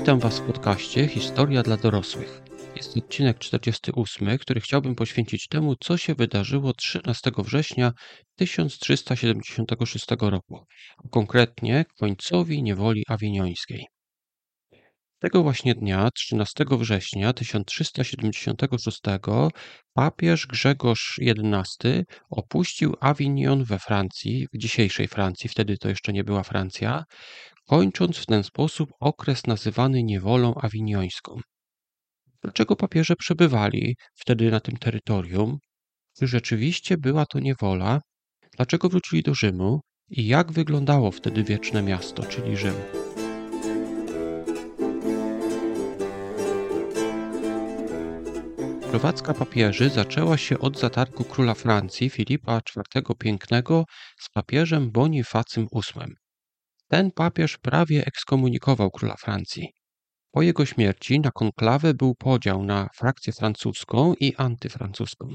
Witam Was w podcaście Historia dla dorosłych. Jest odcinek 48, który chciałbym poświęcić temu, co się wydarzyło 13 września 1376 roku, a konkretnie końcowi niewoli awiniońskiej. Tego właśnie dnia, 13 września 1376, papież Grzegorz XI opuścił Avignon we Francji, w dzisiejszej Francji, wtedy to jeszcze nie była Francja, kończąc w ten sposób okres nazywany niewolą awiniońską. Dlaczego papieże przebywali wtedy na tym terytorium? Czy rzeczywiście była to niewola? Dlaczego wrócili do Rzymu? I jak wyglądało wtedy wieczne miasto, czyli Rzym? Prowadzka papieży zaczęła się od zatargu króla Francji Filipa IV Pięknego z papieżem Bonifacym VIII. Ten papież prawie ekskomunikował króla Francji. Po jego śmierci na konklawę był podział na frakcję francuską i antyfrancuską.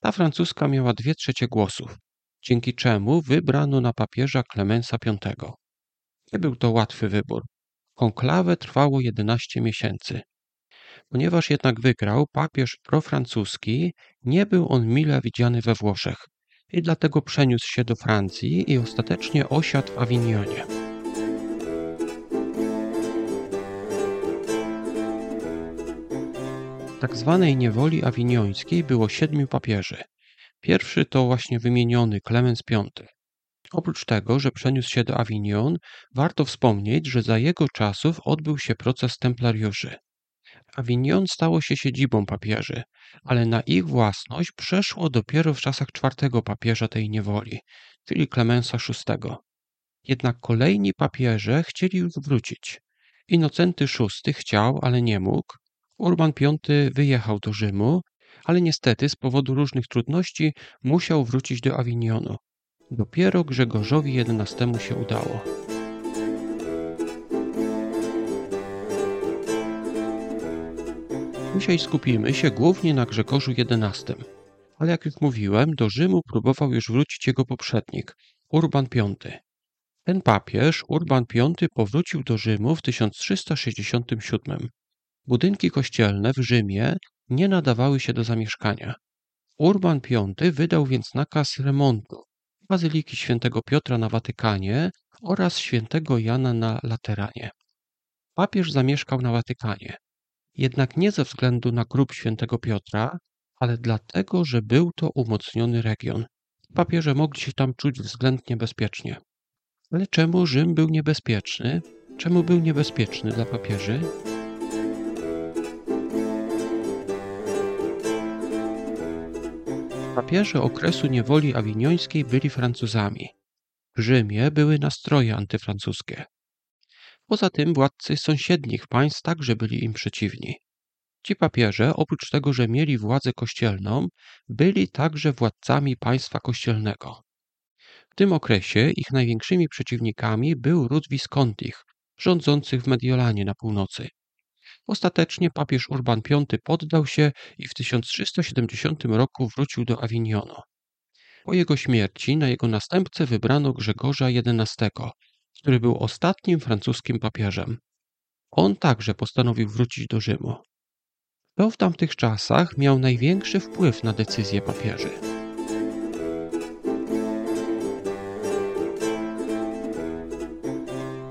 Ta francuska miała dwie trzecie głosów, dzięki czemu wybrano na papieża Klemensa V. Nie był to łatwy wybór. Konklawę trwało 11 miesięcy. Ponieważ jednak wygrał papież profrancuski, nie był on mile widziany we Włoszech i dlatego przeniósł się do Francji i ostatecznie osiadł w Awinionie. Tak zwanej niewoli awiniońskiej było siedmiu papieży. Pierwszy to właśnie wymieniony Klemens V. Oprócz tego, że przeniósł się do Avignon, warto wspomnieć, że za jego czasów odbył się proces templariuszy. Avignon stało się siedzibą papieży, ale na ich własność przeszło dopiero w czasach czwartego papieża tej niewoli, czyli Klemensa VI. Jednak kolejni papieże chcieli już wrócić. Inocenty VI chciał, ale nie mógł, Urban V wyjechał do Rzymu, ale niestety z powodu różnych trudności musiał wrócić do Awinionu. Dopiero Grzegorzowi XI się udało. Dzisiaj skupimy się głównie na Grzegorzu XI, ale jak już mówiłem, do Rzymu próbował już wrócić jego poprzednik, Urban V. Ten papież, Urban V, powrócił do Rzymu w 1367. Budynki kościelne w Rzymie nie nadawały się do zamieszkania. Urban V wydał więc nakaz remontu Bazyliki Świętego Piotra na Watykanie oraz Świętego Jana na Lateranie. Papież zamieszkał na Watykanie, jednak nie ze względu na grób Świętego Piotra, ale dlatego, że był to umocniony region. Papieże mogli się tam czuć względnie bezpiecznie. Ale czemu Rzym był niebezpieczny? Czemu był niebezpieczny dla papieży? Papieże okresu niewoli awiniońskiej byli Francuzami. W Rzymie były nastroje antyfrancuskie. Poza tym władcy sąsiednich państw także byli im przeciwni. Ci papieże, oprócz tego, że mieli władzę kościelną, byli także władcami państwa kościelnego. W tym okresie ich największymi przeciwnikami był ród Viscontich, rządzących w Mediolanie na północy. Ostatecznie papież Urban V poddał się i w 1370 roku wrócił do Avignono. Po jego śmierci na jego następcę wybrano Grzegorza XI, który był ostatnim francuskim papieżem. On także postanowił wrócić do Rzymu. Kto w tamtych czasach miał największy wpływ na decyzje papieży?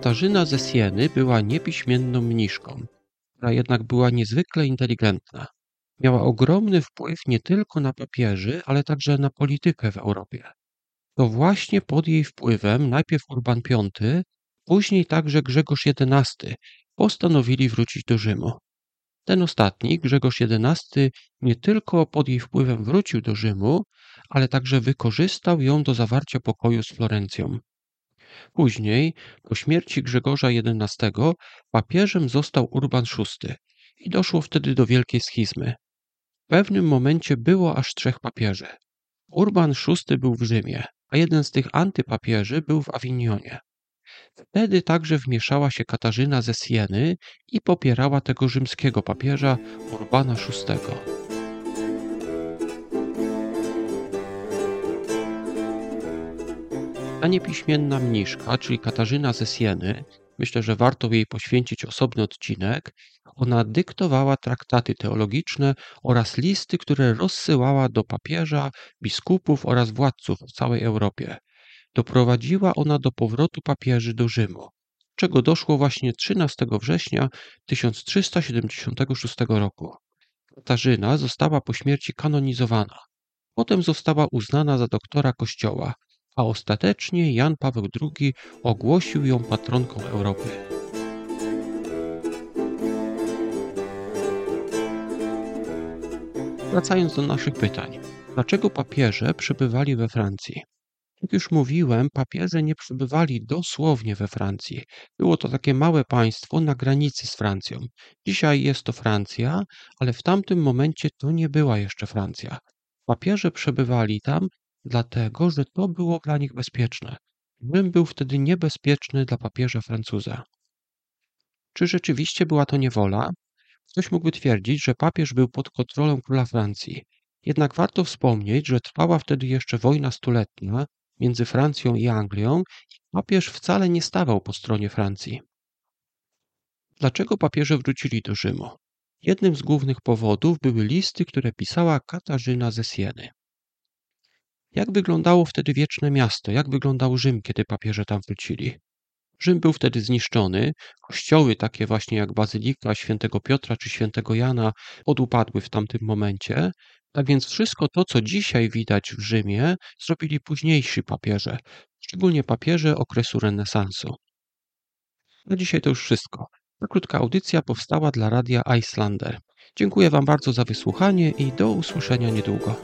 Katarzyna ze Sieny była niepiśmienną mniszką która jednak była niezwykle inteligentna. Miała ogromny wpływ nie tylko na papieży, ale także na politykę w Europie. To właśnie pod jej wpływem najpierw Urban V, później także Grzegorz XI postanowili wrócić do Rzymu. Ten ostatni, Grzegorz XI, nie tylko pod jej wpływem wrócił do Rzymu, ale także wykorzystał ją do zawarcia pokoju z Florencją. Później, po śmierci Grzegorza XI, papieżem został Urban VI i doszło wtedy do wielkiej schizmy. W pewnym momencie było aż trzech papieży. Urban VI był w Rzymie, a jeden z tych antypapieży był w Awinionie. Wtedy także wmieszała się Katarzyna ze Sieny i popierała tego rzymskiego papieża Urbana VI. Ta niepiśmienna mniszka, czyli Katarzyna ze Sieny, Myślę, że warto jej poświęcić osobny odcinek. Ona dyktowała traktaty teologiczne oraz listy, które rozsyłała do papieża, biskupów oraz władców w całej Europie. Doprowadziła ona do powrotu papieży do Rzymu, czego doszło właśnie 13 września 1376 roku. Katarzyna została po śmierci kanonizowana. Potem została uznana za doktora Kościoła, a ostatecznie Jan Paweł II ogłosił ją patronką Europy. Wracając do naszych pytań. Dlaczego papieże przybywali we Francji? Jak już mówiłem, papieże nie przybywali dosłownie we Francji. Było to takie małe państwo na granicy z Francją. Dzisiaj jest to Francja, ale w tamtym momencie to nie była jeszcze Francja. Papieże przebywali tam dlatego, że to było dla nich bezpieczne. Rzym był wtedy niebezpieczny dla papieża Francuza. Czy rzeczywiście była to niewola? Ktoś mógłby twierdzić, że papież był pod kontrolą króla Francji. Jednak warto wspomnieć, że trwała wtedy jeszcze wojna stuletnia między Francją i Anglią i papież wcale nie stawał po stronie Francji. Dlaczego papieże wrócili do Rzymu? Jednym z głównych powodów były listy, które pisała Katarzyna ze Sieny. Jak wyglądało wtedy wieczne miasto? Jak wyglądał Rzym, kiedy papieże tam wrócili? Rzym był wtedy zniszczony, kościoły takie właśnie jak Bazylika Świętego Piotra czy Świętego Jana odupadły w tamtym momencie, tak więc wszystko to, co dzisiaj widać w Rzymie, zrobili późniejsi papieże, szczególnie papieże okresu renesansu. Na dzisiaj to już wszystko. Ta krótka audycja powstała dla radia Icelander. Dziękuję Wam bardzo za wysłuchanie i do usłyszenia niedługo.